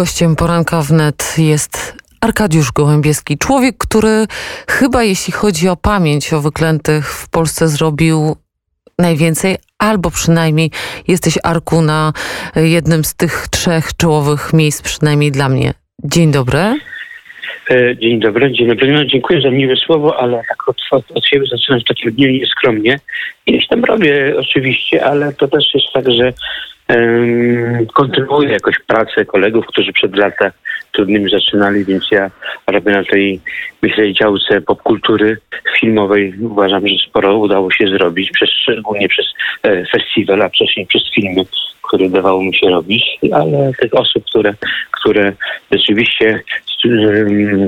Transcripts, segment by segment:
Gościem poranka wnet jest Arkadiusz Gołębieski. Człowiek, który chyba jeśli chodzi o pamięć o wyklętych w Polsce zrobił najwięcej, albo przynajmniej jesteś Arku na jednym z tych trzech czołowych miejsc, przynajmniej dla mnie. Dzień dobry. E, dzień dobry, dzień dobry. No, dziękuję za miłe słowo, ale tak od, od, siebie zaczynam w takim dniu nieskromnie. Ileś tam robię oczywiście, ale to też jest tak, że kontynuuję jakoś pracę kolegów, którzy przed lata trudnymi zaczynali, więc ja robię na tej, myślę, działce popkultury filmowej. Uważam, że sporo udało się zrobić, przez, szczególnie przez e, festiwal, a wcześniej przez filmy, które dawało mi się robić, ale tych osób, które, które rzeczywiście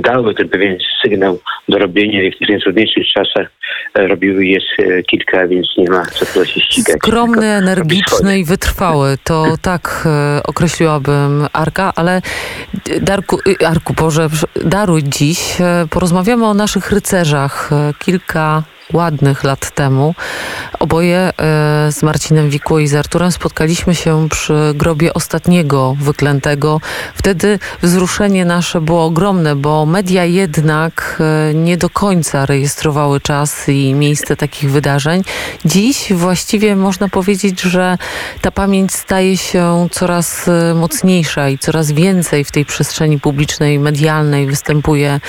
dały ten pewien sygnał do robienia w tych najtrudniejszych czasach, e, robiły jest e, kilka, więc nie ma co tutaj się ścigać. Skromny, energiczny i wytrwały. To tak e, określiłabym Arka, ale Darku, Arku, Boże, daruj dziś. Porozmawiamy o naszych rycerzach. Kilka ładnych lat temu. Oboje e, z Marcinem Wikło i z Arturem spotkaliśmy się przy grobie ostatniego wyklętego. Wtedy wzruszenie nasze było ogromne, bo media jednak e, nie do końca rejestrowały czas i miejsce takich wydarzeń. Dziś właściwie można powiedzieć, że ta pamięć staje się coraz e, mocniejsza i coraz więcej w tej przestrzeni publicznej, medialnej występuje,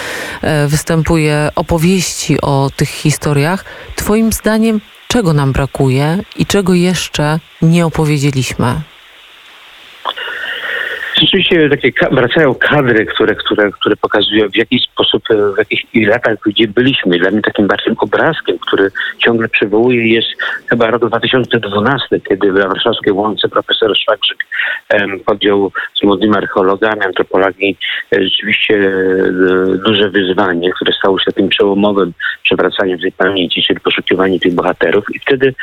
występuje opowieści o tych historiach. Twoim zdaniem, czego nam brakuje i czego jeszcze nie opowiedzieliśmy? Rzeczywiście takie wracają kadry, które, które, które pokazują w jaki sposób, w jakich latach, gdzie byliśmy. Dla mnie takim bardziej obrazkiem, który ciągle przywołuje jest chyba rok 2012, kiedy w warszawskiej łące profesor Szwagrzyk podjął z młodymi archeologami, antropologii e, rzeczywiście e, duże wyzwanie, które stało się takim przełomowym przewracaniem tej pamięci, czyli poszukiwanie tych bohaterów. I wtedy,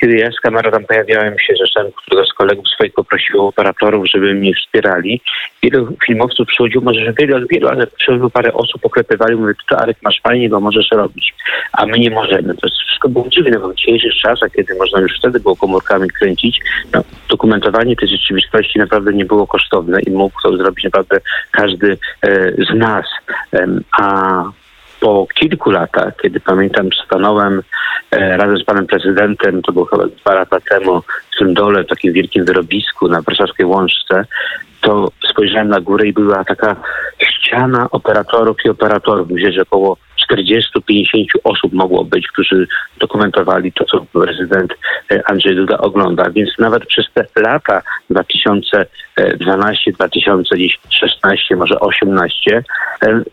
kiedy ja z kamerą tam pojawiałem się, zresztą którego z kolegów swoich poprosił operatorów, żeby mnie wspierali. Wielu filmowców przychodziło, może że wielu, wielu, ale przychodziło parę osób, oklepywali, mówię, to Arek masz fajnie, bo możesz robić, a my nie możemy. To wszystko było dziwne, bo w dzisiejszych czasach, kiedy można już wtedy było komórkami kręcić, no, dokumentowanie tej rzeczywistości naprawdę nie było kosztowne i mógł to zrobić naprawdę każdy e, z nas. E, a po kilku latach, kiedy pamiętam, stanąłem e, razem z panem prezydentem, to było chyba dwa lata temu, w tym dole, w takim wielkim wyrobisku na warszawskiej Łączce, to spojrzałem na górę i była taka ściana operatorów i operatorów. Myślę, że około 40-50 osób mogło być, którzy dokumentowali to, co prezydent e, Andrzej Duda ogląda. Więc nawet przez te lata 2012, 2016, może 18, Y,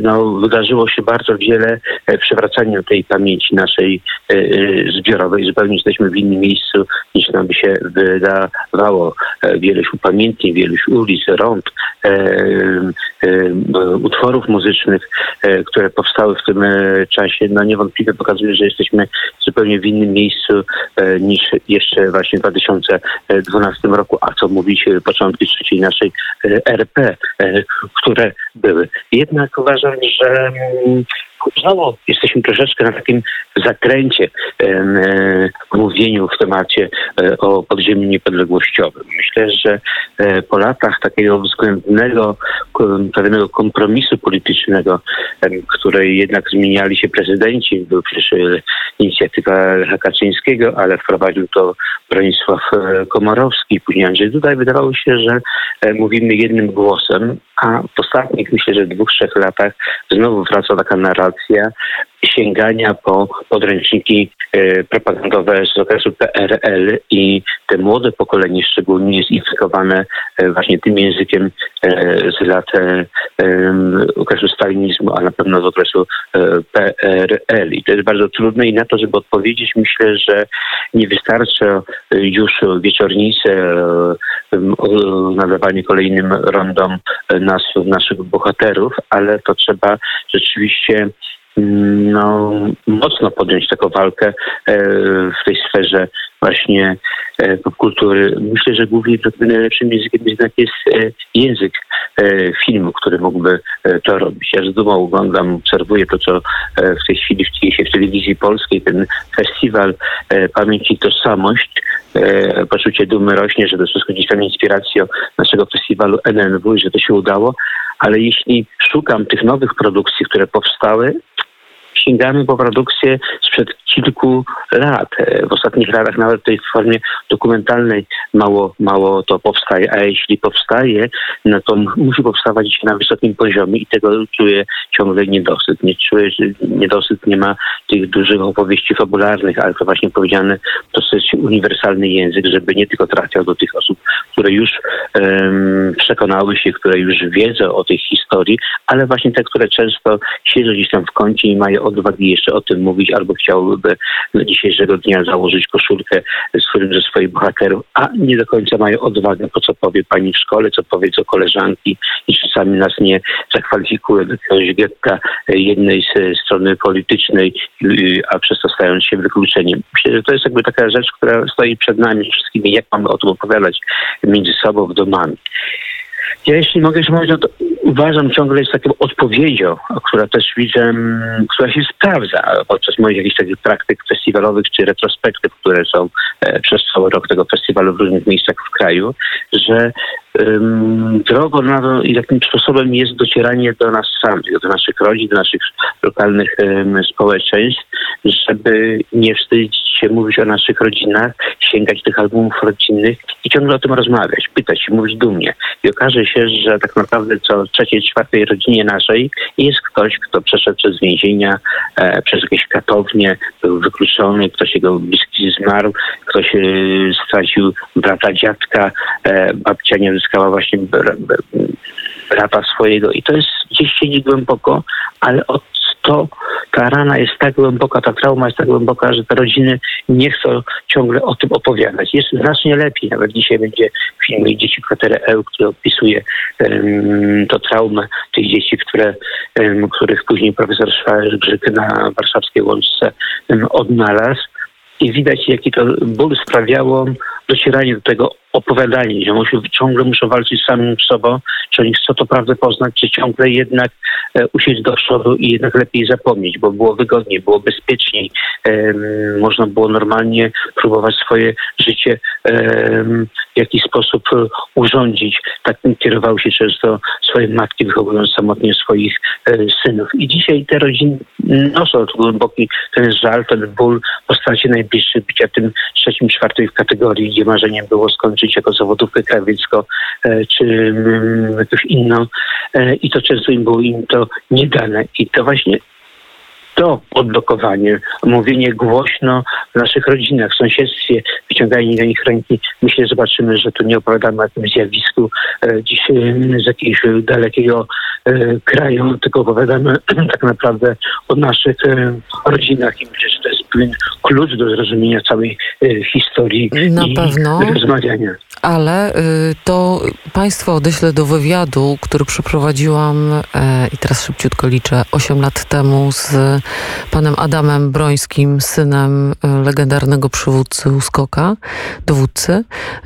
no, wydarzyło się bardzo wiele e, przewracania tej pamięci naszej e, e, zbiorowej. Zupełnie jesteśmy w innym miejscu niż nam się wydawało. Wielość upamiętnień, wielość ulic, rąd, utworów muzycznych, które powstały w tym czasie, no niewątpliwie pokazuje, że jesteśmy zupełnie w innym miejscu niż jeszcze właśnie w 2012 roku, a co mówić początki trzeciej naszej RP, które były. Jednak uważam, że mm, znowu jesteśmy troszeczkę na takim zakręcie mówieniu w temacie e, o podziemiu niepodległościowym. Myślę, że e, po latach takiego względnego, pewnego kompromisu politycznego, której jednak zmieniali się prezydenci, był przecież inicjatywa Lecha Kaczyńskiego, ale wprowadził to Bronisław Komorowski, później Andrzej Duda i wydawało się, że mówimy jednym głosem, a w ostatnich, myślę, że dwóch, trzech latach znowu wraca taka narracja sięgania po podręczniki e, propagandowe z okresu PRL i te młode pokolenie szczególnie jest infekowane e, właśnie tym językiem e, z lat okresu stalinizmu, a na pewno z okresu PRL. I to jest bardzo trudne i na to, żeby odpowiedzieć, myślę, że nie wystarcza już wieczornice, nadawanie kolejnym rondom nazw naszych bohaterów, ale to trzeba rzeczywiście no, mocno podjąć taką walkę e, w tej sferze właśnie e, popkultury. Myślę, że głównie najlepszym językiem jednak jest e, język filmu, który mógłby to robić. Ja z dumą oglądam, obserwuję to, co w tej chwili dzieje się w telewizji polskiej, ten festiwal Pamięć i Tożsamość, poczucie dumy rośnie, że to wszystko gdzieś tam inspiracją naszego festiwalu NNW i że to się udało, ale jeśli szukam tych nowych produkcji, które powstały, sięgamy po produkcję sprzed kilku lat. W ostatnich latach nawet w tej formie dokumentalnej mało, mało to powstaje, a jeśli powstaje, no to musi powstawać na wysokim poziomie i tego czuję ciągle niedosyt. Nie czuję, niedosyt nie ma tych dużych opowieści fabularnych, ale to właśnie powiedziane dosyć uniwersalny język, żeby nie tylko trafiał do tych osób, które już um, przekonały się, które już wiedzą o tej historii, ale właśnie te, które często siedzą gdzieś tam w kącie i mają odwagi jeszcze o tym mówić, albo chciałyby do dzisiejszego dnia założyć koszulkę z którym ze swoich bohaterów, a nie do końca mają odwagę po co powie pani w szkole, co powiedzą koleżanki i czasami nas nie zakwalifikuje do jakiegoś getta jednej z strony politycznej, a przez to stając się wykluczeniem. Myślę, że to jest jakby taka rzecz, która stoi przed nami wszystkimi, jak mamy o tym opowiadać między sobą w domami. Ja jeśli mogę jeszcze mówić, to uważam ciągle jest taką odpowiedzią, która też widzę, mm, która się sprawdza podczas moich jakichś takich praktyk festiwalowych czy retrospektyw, które są e, przez cały rok tego festiwalu w różnych miejscach w kraju, że um, drogą na i takim sposobem jest docieranie do nas samych, do naszych rodzin, do naszych lokalnych um, społeczeństw, żeby nie wstydzić się mówić o naszych rodzinach, sięgać tych albumów rodzinnych i ciągle o tym rozmawiać, pytać się, mówić dumnie. I okaże się, że tak naprawdę co trzeciej, czwartej rodzinie naszej jest ktoś, kto przeszedł przez więzienia, e, przez jakieś katownie, był wykluczony, ktoś jego bliski zmarł, ktoś e, stracił brata, dziadka, e, babcia nie uzyskała właśnie brata swojego i to jest gdzieś siedzi głęboko, ale od to ta rana jest tak głęboka, ta trauma jest tak głęboka, że te rodziny nie chcą ciągle o tym opowiadać. Jest znacznie lepiej. Nawet dzisiaj będzie film Dzieci Kwatery EU, który opisuje um, to traumę tych dzieci, które, um, których później profesor Szwajergrzyk na warszawskiej łączce um, odnalazł. I widać, jaki to ból sprawiało docieranie do tego opowiadanie, że muszą, ciągle muszą walczyć z samym sobą, czy oni chcą to prawdę poznać, czy ciągle jednak e, usiąść do przodu i jednak lepiej zapomnieć, bo było wygodniej, było bezpieczniej, e, można było normalnie próbować swoje życie e, w jakiś sposób urządzić. Tak kierowały się często swoje matki, wychowując samotnie swoich e, synów. I dzisiaj te rodziny noszą głęboki ten żal, ten ból po stracie najbliższych, bycia tym trzecim, czwartym w kategorii, gdzie marzeniem było skończyć jako zawodówkę krawiecko e, czy mm, jakąś inną e, i to często im było im to nie dane. I to właśnie to odblokowanie, mówienie głośno w naszych rodzinach, w sąsiedztwie, wyciąganie do nich ręki. Myślę, zobaczymy, że tu nie opowiadamy o jakimś zjawisku e, dziś z jakiegoś dalekiego kraju, tylko opowiadamy tak naprawdę o naszych rodzinach i myślę, że to jest pewien klucz do zrozumienia całej historii Na i pewno. rozmawiania ale y, to Państwo odeślę do wywiadu, który przeprowadziłam e, i teraz szybciutko liczę, 8 lat temu z panem Adamem Brońskim, synem e, legendarnego przywódcy Uskoka, dowódcy.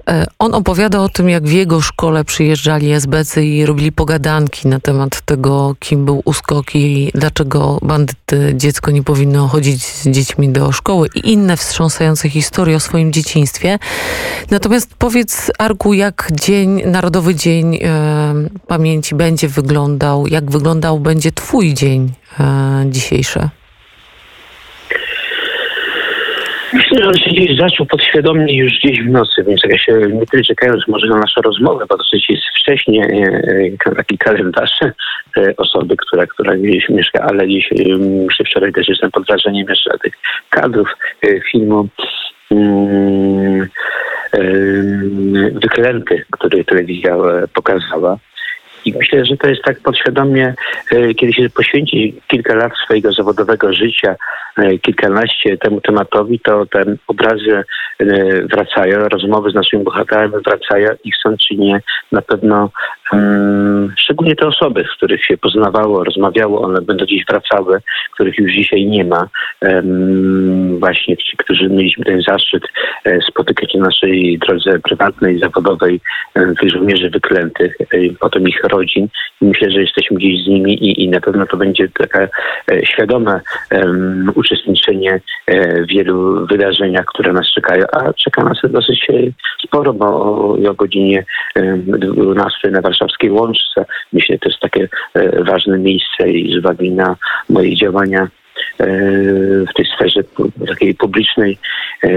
E, on opowiada o tym, jak w jego szkole przyjeżdżali SBC i robili pogadanki na temat tego, kim był Uskok i dlaczego bandyty dziecko nie powinno chodzić z dziećmi do szkoły i inne wstrząsające historie o swoim dzieciństwie. Natomiast powiedz Arku, jak dzień, Narodowy Dzień e, Pamięci będzie wyglądał? Jak wyglądał będzie Twój dzień e, dzisiejszy? Myślę, że on się gdzieś zaczął podświadomie już gdzieś w nocy, więc jak ja się nie tyle czekając może na naszą rozmowę, bo dosyć jest wcześnie e, e taki kalendarz e, osoby, która, która gdzieś mieszka, ale gdzieś e, wczoraj też jestem pod wrażeniem jeszcze tych kadrów filmu. Mm, wyklęty, który telewizja pokazała. I myślę, że to jest tak podświadomie, e, kiedy się poświęci kilka lat swojego zawodowego życia, e, kilkanaście temu tematowi, to te obrazy wracają, rozmowy z naszymi bohaterami wracają i chcą czy nie, na pewno um, szczególnie te osoby, z których się poznawało, rozmawiało, one będą gdzieś wracały, których już dzisiaj nie ma. Właśnie ci, którzy mieliśmy ten zaszczyt e, spotykać na naszej drodze prywatnej, zawodowej, e, tych żołnierzy wyklętych, e, potem ich rodzin. Myślę, że jesteśmy gdzieś z nimi i, i na pewno to będzie takie świadome uczestniczenie w wielu wydarzeniach, które nas czekają, a czeka nas dosyć sporo, bo o, o godzinie 12 na warszawskiej Łączce. Myślę, to jest takie ważne miejsce i z uwagi na moje działania w tej sferze takiej publicznej,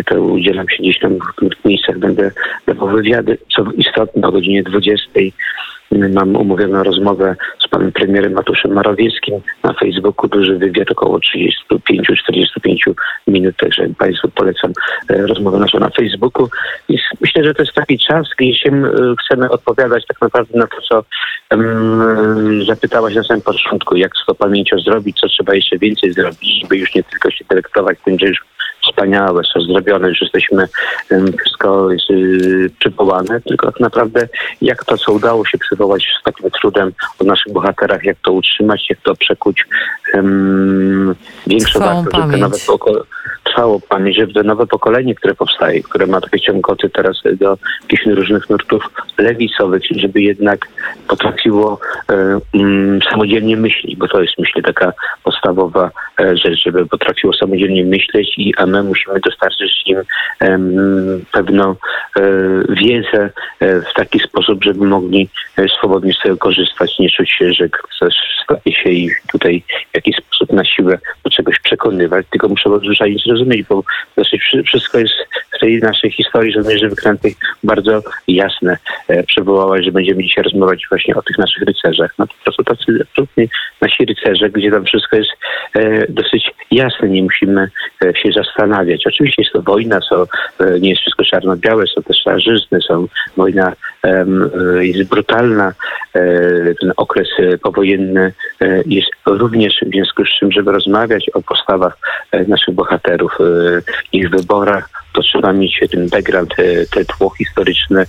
to udzielam się gdzieś tam w miejscach, będę dawał wywiady, co istotne o godzinie 20 Mam umówioną rozmowę z panem premierem Matuszem Morawieckim na Facebooku. Duży wywiad, około 35-45 minut, także państwu polecam e, rozmowę naszą na Facebooku. I myślę, że to jest taki czas, gdzie się chcemy odpowiadać tak naprawdę na to, co um, zapytałaś na samym początku, jak z tą pamięcią zrobić, co trzeba jeszcze więcej zrobić, by już nie tylko się delektować tym, że już wspaniałe, są zrobione, że jesteśmy, wszystko jest y, przywołane, tylko tak naprawdę jak to, co udało się przywołać z takim trudem o naszych bohaterach, jak to utrzymać, jak to przekuć um, większą wartość, żeby nowe trwało pamięć, żeby to nowe pokolenie, które powstaje, które ma takie ciągoty teraz do jakichś różnych nurtów lewicowych, żeby jednak potrafiło um, samodzielnie myśleć, bo to jest myślę taka podstawowa e, rzecz, żeby potrafiło samodzielnie myśleć i a my musimy dostarczyć im pewną e, wiedzę e, w taki sposób, żeby mogli e, swobodnie z tego korzystać, nie czuć się, że ktoś się ich tutaj w jakiś sposób na siłę do czegoś przekonywać, tylko muszę zwyczajnie zrozumieć, bo znaczy wszystko jest tej naszej historii żołnierzy wyklętych bardzo jasne. Przywołałaś, że będziemy dzisiaj rozmawiać właśnie o tych naszych rycerzach. No po prostu tacy absolutnie nasi rycerze, gdzie tam wszystko jest dosyć jasne, nie musimy się zastanawiać. Oczywiście jest to wojna, e, nie jest wszystko czarno-białe, są też szarzyzny, są wojna e, jest brutalna, e, ten okres powojenny jest również w związku z czym, żeby rozmawiać o postawach naszych bohaterów, ich wyborach, to trzeba mieć ten background, te tło historyczne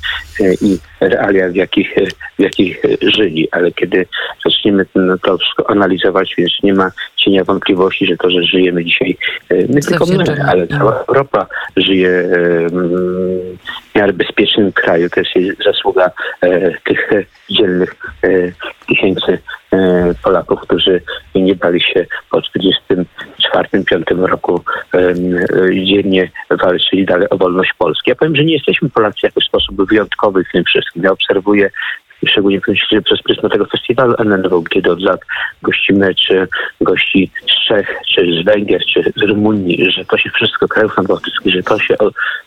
i realia, w jakich, w jakich żyli. Ale kiedy zaczniemy to wszystko analizować, więc nie ma cienia wątpliwości, że to, że żyjemy dzisiaj, nie tylko my, ale cała Europa żyje w miarę bezpiecznym kraju. To jest zasługa e, tych dzielnych e, tysięcy e, Polaków, którzy nie bali się po 1944-1945 roku dziennie walczyli dalej o wolność Polski. Ja powiem, że nie jesteśmy Polacy w sposób wyjątkowy w tym wszystkim. Ja obserwuję szczególnie przez pryzmat tego festiwalu NNW, kiedy od lat gościmy czy gości z Czech, czy z Węgier, czy z Rumunii, że to się wszystko krajów nadbałtyckich, że to się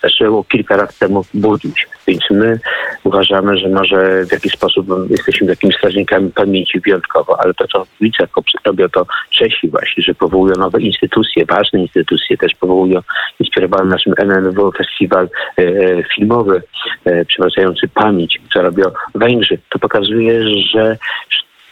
zaczęło kilka lat temu budzić. Więc my uważamy, że może w jakiś sposób jesteśmy takimi strażnikami pamięci wyjątkowo, ale to, co widzę, robią to Czesi właśnie, że powołują nowe instytucje, ważne instytucje, też powołują inspirowany naszym NNW festiwal e, e, filmowy, e, przywracający pamięć, co robią Węgrzy. To pokazuje, że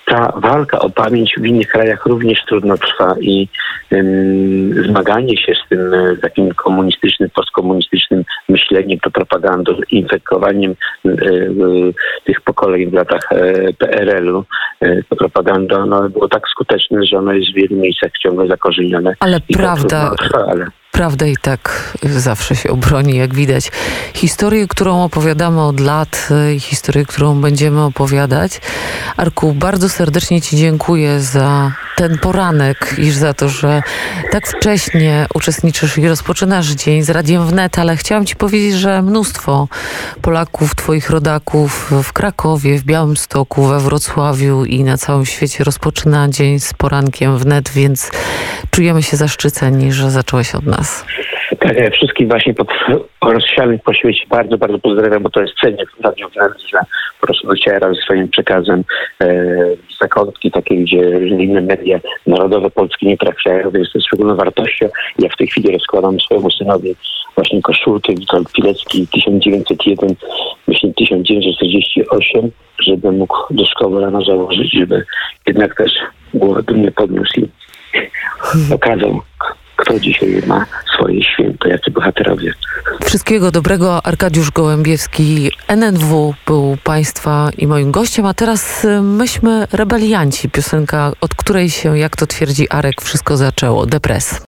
ta walka o pamięć w innych krajach również trudno trwa i um, zmaganie się z tym e, takim komunistycznym, postkomunistycznym myśleniem, to propagandą, infekowaniem e, e, tych pokoleń w latach PRL-u, to propagandą no, było tak skuteczne, że ono jest w wielu miejscach ciągle zakorzenione. Ale prawda, trwa, ale prawda i tak zawsze się obroni, jak widać. Historię, którą opowiadamy od lat i historię, którą będziemy opowiadać. Arku, bardzo serdecznie Ci dziękuję za ten poranek i za to, że tak wcześnie uczestniczysz i rozpoczynasz dzień z Radiem Wnet, ale chciałam Ci powiedzieć, że mnóstwo Polaków, Twoich rodaków w Krakowie, w Białymstoku, we Wrocławiu i na całym świecie rozpoczyna dzień z porankiem Wnet, więc czujemy się zaszczyceni, że zacząłeś od nas. Tak, ja wszystkich właśnie pod, rozsianych po świecie bardzo, bardzo pozdrawiam, bo to jest cennie w Radiu że po prostu dociera ze swoim przekazem e, zakątki takie, gdzie inne media narodowe polskie nie trafiają, więc to jest szczególną wartością. Ja w tej chwili rozkładam swojemu synowi właśnie koszulkę Witold Pilecki 1901, myślę 1948, żeby mógł do szkoły rano założyć, żeby jednak też głowę dumnie podniósł i pokazał kto dzisiaj ma swoje święto, jacy bohaterowie. Wszystkiego dobrego. Arkadiusz Gołębiewski, NNW był Państwa i moim gościem, a teraz y, myśmy rebelianci, piosenka, od której się, jak to twierdzi Arek, wszystko zaczęło. Depres.